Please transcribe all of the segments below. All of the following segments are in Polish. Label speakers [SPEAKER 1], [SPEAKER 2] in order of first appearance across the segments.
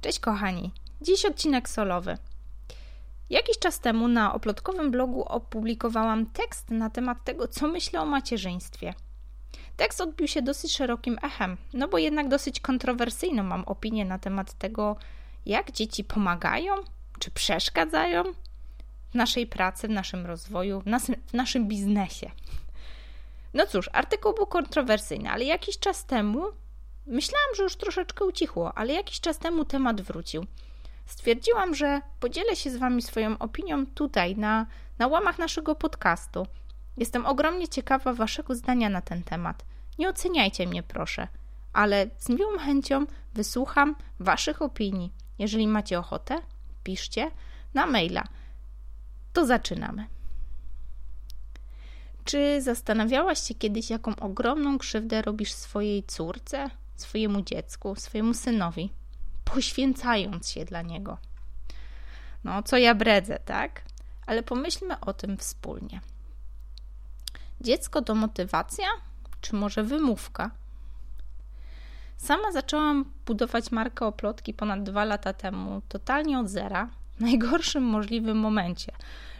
[SPEAKER 1] Cześć kochani, dziś odcinek solowy. Jakiś czas temu na oplotkowym blogu opublikowałam tekst na temat tego, co myślę o macierzyństwie. Tekst odbił się dosyć szerokim echem, no bo jednak dosyć kontrowersyjną mam opinię na temat tego, jak dzieci pomagają czy przeszkadzają w naszej pracy, w naszym rozwoju, w, nas, w naszym biznesie. No cóż, artykuł był kontrowersyjny, ale jakiś czas temu Myślałam, że już troszeczkę ucichło, ale jakiś czas temu temat wrócił. Stwierdziłam, że podzielę się z Wami swoją opinią tutaj, na, na łamach naszego podcastu. Jestem ogromnie ciekawa Waszego zdania na ten temat. Nie oceniajcie mnie, proszę, ale z miłą chęcią wysłucham Waszych opinii. Jeżeli macie ochotę, piszcie na maila. To zaczynamy. Czy zastanawiałaś się kiedyś, jaką ogromną krzywdę robisz swojej córce, swojemu dziecku, swojemu synowi, poświęcając się dla niego. No, co ja bredzę, tak? Ale pomyślmy o tym wspólnie. Dziecko to motywacja, czy może wymówka? Sama zaczęłam budować markę oplotki ponad dwa lata temu, totalnie od zera, w najgorszym możliwym momencie.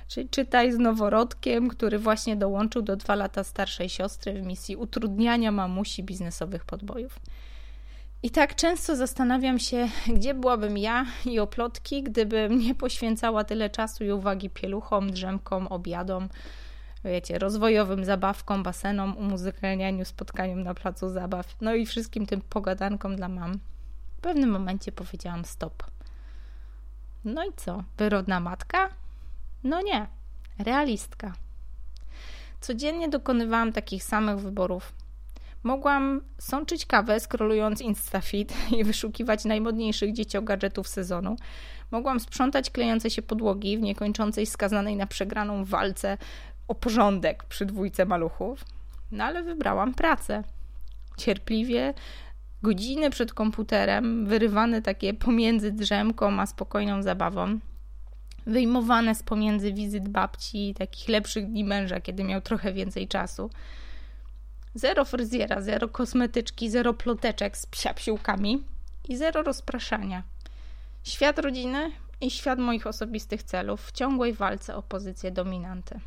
[SPEAKER 1] Czyli czytaj z noworodkiem, który właśnie dołączył do dwa lata starszej siostry w misji utrudniania mamusi biznesowych podbojów. I tak często zastanawiam się, gdzie byłabym ja i oplotki, gdybym nie poświęcała tyle czasu i uwagi pieluchom, drzemkom, obiadom, wiecie, rozwojowym zabawkom, basenom, umuzykalnianiu, spotkaniom na placu zabaw, no i wszystkim tym pogadankom dla mam. W pewnym momencie powiedziałam stop. No i co? Wyrodna matka? No nie, realistka. Codziennie dokonywałam takich samych wyborów Mogłam sączyć kawę, scrollując InstaFit i wyszukiwać najmodniejszych dzieciogadżetów sezonu. Mogłam sprzątać klejące się podłogi w niekończącej skazanej na przegraną walce o porządek przy dwójce maluchów. No ale wybrałam pracę. Cierpliwie, godziny przed komputerem, wyrywane takie pomiędzy drzemką a spokojną zabawą, wyjmowane z pomiędzy wizyt babci, takich lepszych dni męża, kiedy miał trochę więcej czasu. Zero fryzjera, zero kosmetyczki, zero ploteczek z psiapsiłkami i zero rozpraszania. Świat rodziny i świat moich osobistych celów w ciągłej walce o pozycję dominanty.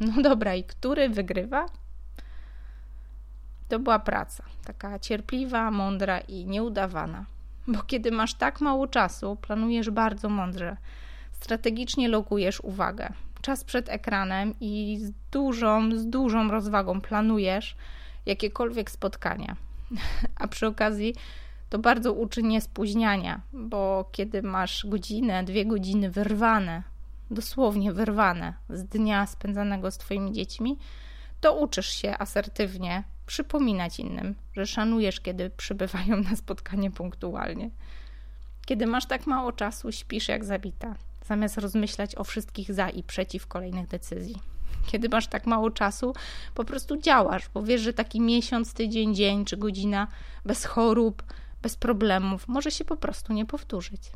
[SPEAKER 1] No dobra, i który wygrywa? To była praca, taka cierpliwa, mądra i nieudawana. Bo kiedy masz tak mało czasu, planujesz bardzo mądrze, strategicznie lokujesz uwagę. Czas przed ekranem i z dużą, z dużą rozwagą planujesz, jakiekolwiek spotkania. A przy okazji to bardzo uczy niespóźniania, bo kiedy masz godzinę, dwie godziny wyrwane, dosłownie wyrwane z dnia spędzanego z Twoimi dziećmi, to uczysz się asertywnie przypominać innym, że szanujesz, kiedy przybywają na spotkanie punktualnie. Kiedy masz tak mało czasu, śpisz jak zabita, zamiast rozmyślać o wszystkich za i przeciw kolejnych decyzji kiedy masz tak mało czasu, po prostu działasz, bo wiesz, że taki miesiąc, tydzień, dzień czy godzina bez chorób, bez problemów może się po prostu nie powtórzyć.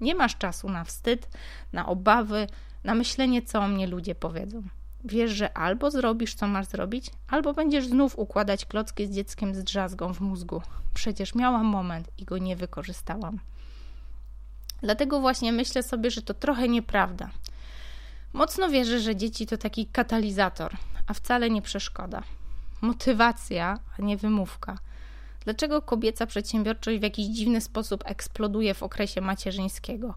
[SPEAKER 1] Nie masz czasu na wstyd, na obawy, na myślenie, co o mnie ludzie powiedzą. Wiesz, że albo zrobisz, co masz zrobić, albo będziesz znów układać klocki z dzieckiem z drzazgą w mózgu. Przecież miałam moment i go nie wykorzystałam. Dlatego właśnie myślę sobie, że to trochę nieprawda, Mocno wierzę, że dzieci to taki katalizator, a wcale nie przeszkoda. Motywacja, a nie wymówka. Dlaczego kobieca przedsiębiorczość w jakiś dziwny sposób eksploduje w okresie macierzyńskiego?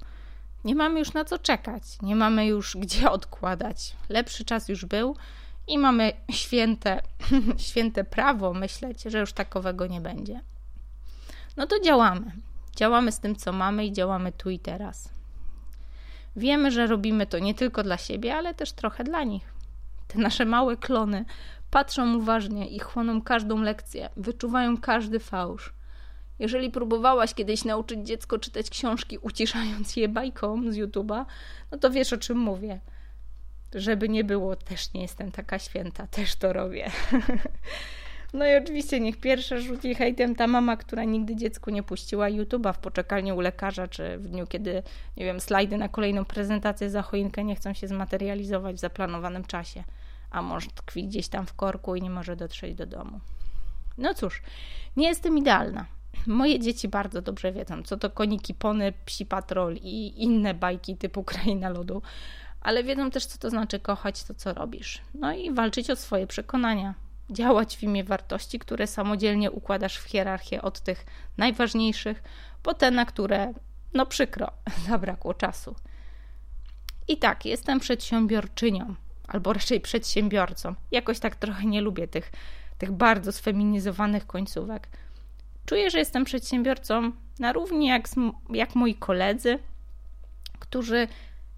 [SPEAKER 1] Nie mamy już na co czekać, nie mamy już gdzie odkładać. Lepszy czas już był i mamy święte, święte prawo myśleć, że już takowego nie będzie. No to działamy. Działamy z tym, co mamy i działamy tu i teraz. Wiemy, że robimy to nie tylko dla siebie, ale też trochę dla nich. Te nasze małe klony patrzą uważnie i chłoną każdą lekcję, wyczuwają każdy fałsz. Jeżeli próbowałaś kiedyś nauczyć dziecko czytać książki, uciszając je bajką z YouTube'a, no to wiesz o czym mówię. Żeby nie było, też nie jestem taka święta, też to robię. No i oczywiście niech pierwsza rzuci hejtem ta mama, która nigdy dziecku nie puściła YouTube'a w poczekalni u lekarza, czy w dniu, kiedy, nie wiem, slajdy na kolejną prezentację za choinkę nie chcą się zmaterializować w zaplanowanym czasie, a mąż tkwi gdzieś tam w korku i nie może dotrzeć do domu. No cóż, nie jestem idealna. Moje dzieci bardzo dobrze wiedzą, co to koniki pony, psi patrol i inne bajki typu Kraina Lodu, ale wiedzą też, co to znaczy kochać to, co robisz. No i walczyć o swoje przekonania, działać w imię wartości, które samodzielnie układasz w hierarchię od tych najważniejszych po te, na które, no przykro, zabrakło czasu. I tak, jestem przedsiębiorczynią, albo raczej przedsiębiorcą. Jakoś tak trochę nie lubię tych, tych bardzo sfeminizowanych końcówek. Czuję, że jestem przedsiębiorcą na równi jak, jak moi koledzy, którzy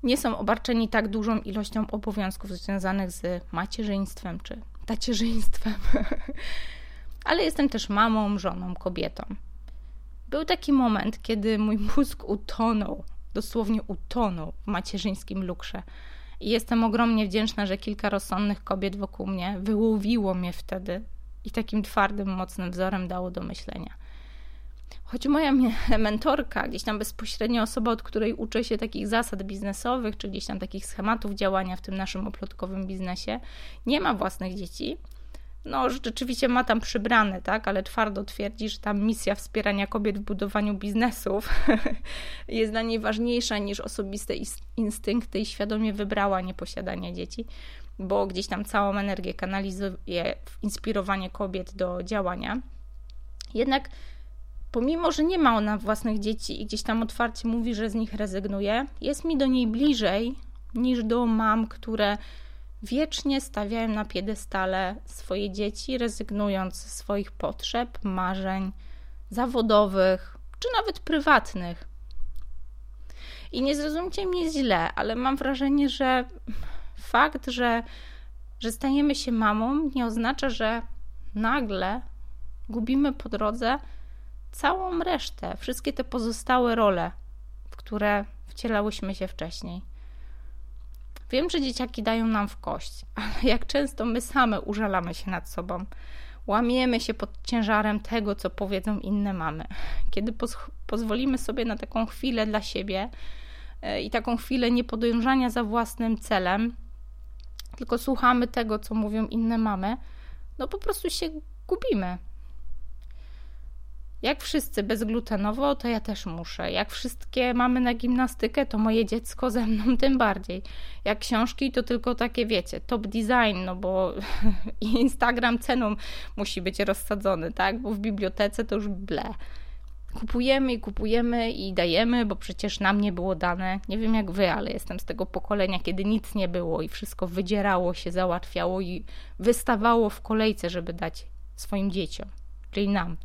[SPEAKER 1] nie są obarczeni tak dużą ilością obowiązków związanych z macierzyństwem czy tacierzyństwem. Ale jestem też mamą, żoną, kobietą. Był taki moment, kiedy mój mózg utonął, dosłownie utonął w macierzyńskim lukrze. I jestem ogromnie wdzięczna, że kilka rozsądnych kobiet wokół mnie wyłowiło mnie wtedy i takim twardym, mocnym wzorem dało do myślenia. Choć moja mentorka, gdzieś tam bezpośrednio osoba, od której uczę się takich zasad biznesowych, czy gdzieś tam takich schematów działania w tym naszym oplotkowym biznesie, nie ma własnych dzieci, no rzeczywiście ma tam przybrane, tak, ale twardo twierdzi, że ta misja wspierania kobiet w budowaniu biznesów jest dla niej ważniejsza niż osobiste instynkty i świadomie wybrała nieposiadanie dzieci, bo gdzieś tam całą energię kanalizuje w inspirowanie kobiet do działania. Jednak pomimo, że nie ma ona własnych dzieci i gdzieś tam otwarcie mówi, że z nich rezygnuje, jest mi do niej bliżej niż do mam, które wiecznie stawiają na piedestale swoje dzieci, rezygnując ze swoich potrzeb, marzeń zawodowych czy nawet prywatnych. I nie zrozumcie mnie źle, ale mam wrażenie, że fakt, że, że stajemy się mamą, nie oznacza, że nagle gubimy po drodze całą resztę, wszystkie te pozostałe role, w które wcielałyśmy się wcześniej. Wiem, że dzieciaki dają nam w kość, ale jak często my same użalamy się nad sobą, łamiemy się pod ciężarem tego, co powiedzą inne mamy. Kiedy poz pozwolimy sobie na taką chwilę dla siebie e, i taką chwilę niepodążania za własnym celem, tylko słuchamy tego, co mówią inne mamy, no po prostu się gubimy. Jak wszyscy bezglutenowo, to ja też muszę. Jak wszystkie mamy na gimnastykę, to moje dziecko ze mną tym bardziej. Jak książki, to tylko takie, wiecie, top design, no bo Instagram ceną musi być rozsadzony, tak? Bo w bibliotece to już ble. Kupujemy i kupujemy i dajemy, bo przecież nam nie było dane. Nie wiem jak wy, ale jestem z tego pokolenia, kiedy nic nie było i wszystko wydzierało się, załatwiało i wystawało w kolejce, żeby dać swoim dzieciom, czyli nam.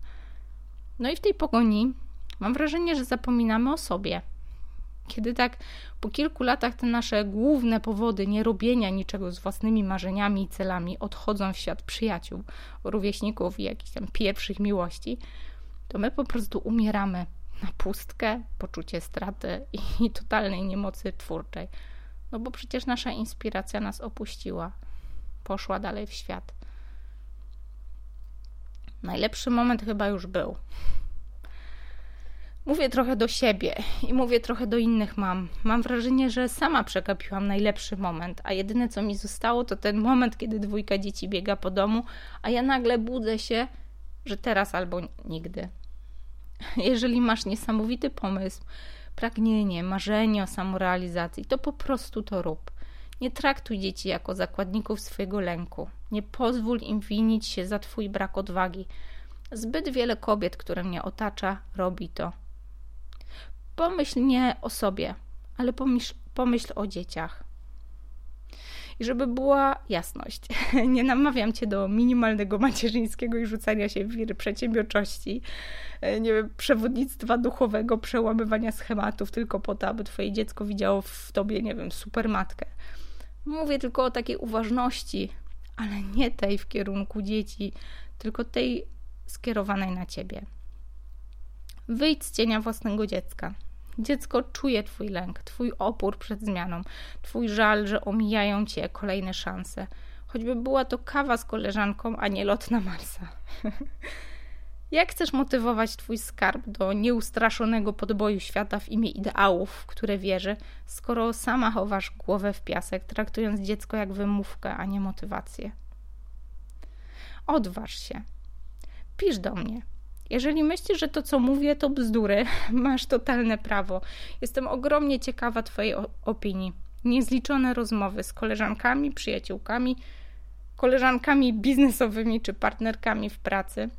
[SPEAKER 1] No i w tej pogoni mam wrażenie, że zapominamy o sobie. Kiedy tak po kilku latach te nasze główne powody nierobienia niczego z własnymi marzeniami i celami odchodzą w świat przyjaciół, rówieśników i jakichś tam pierwszych miłości, to my po prostu umieramy na pustkę, poczucie straty i totalnej niemocy twórczej. No bo przecież nasza inspiracja nas opuściła, poszła dalej w świat. Najlepszy moment chyba już był. Mówię trochę do siebie i mówię trochę do innych mam. Mam wrażenie, że sama przegapiłam najlepszy moment, a jedyne co mi zostało to ten moment, kiedy dwójka dzieci biega po domu, a ja nagle budzę się, że teraz albo nigdy. Jeżeli masz niesamowity pomysł, pragnienie, marzenie o samorealizacji, to po prostu to rób. Nie traktuj dzieci jako zakładników swojego lęku. Nie pozwól im winić się za twój brak odwagi. Zbyt wiele kobiet, które mnie otacza, robi to. Pomyśl nie o sobie, ale pomyśl, pomyśl o dzieciach. I żeby była jasność, nie namawiam cię do minimalnego macierzyńskiego i rzucania się w wiry przedsiębiorczości, e, nie wiem, przewodnictwa duchowego, przełamywania schematów tylko po to, aby twoje dziecko widziało w tobie, nie wiem, supermatkę. Mówię tylko o takiej uważności, ale nie tej w kierunku dzieci, tylko tej skierowanej na ciebie. Wyjdź z cienia własnego dziecka. Dziecko czuje Twój lęk, Twój opór przed zmianą, Twój żal, że omijają Cię kolejne szanse. Choćby była to kawa z koleżanką, a nie lot na Marsa. Jak chcesz motywować Twój skarb do nieustraszonego podboju świata w imię ideałów, w które wierzy, skoro sama chowasz głowę w piasek, traktując dziecko jak wymówkę, a nie motywację? Odważ się. Pisz do mnie. Jeżeli myślisz, że to, co mówię, to bzdury, masz totalne prawo. Jestem ogromnie ciekawa Twojej opinii. Niezliczone rozmowy z koleżankami, przyjaciółkami, koleżankami biznesowymi czy partnerkami w pracy.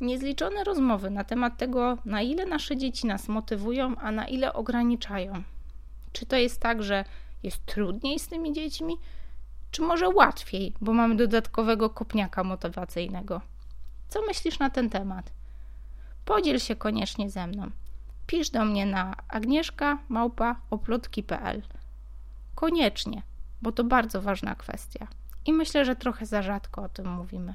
[SPEAKER 1] Niezliczone rozmowy na temat tego, na ile nasze dzieci nas motywują, a na ile ograniczają. Czy to jest tak, że jest trudniej z tymi dziećmi, czy może łatwiej, bo mamy dodatkowego kopniaka motywacyjnego? Co myślisz na ten temat? Podziel się koniecznie ze mną. Pisz do mnie na agnieszka.oplotki.pl Koniecznie, bo to bardzo ważna kwestia. I myślę, że trochę za rzadko o tym mówimy.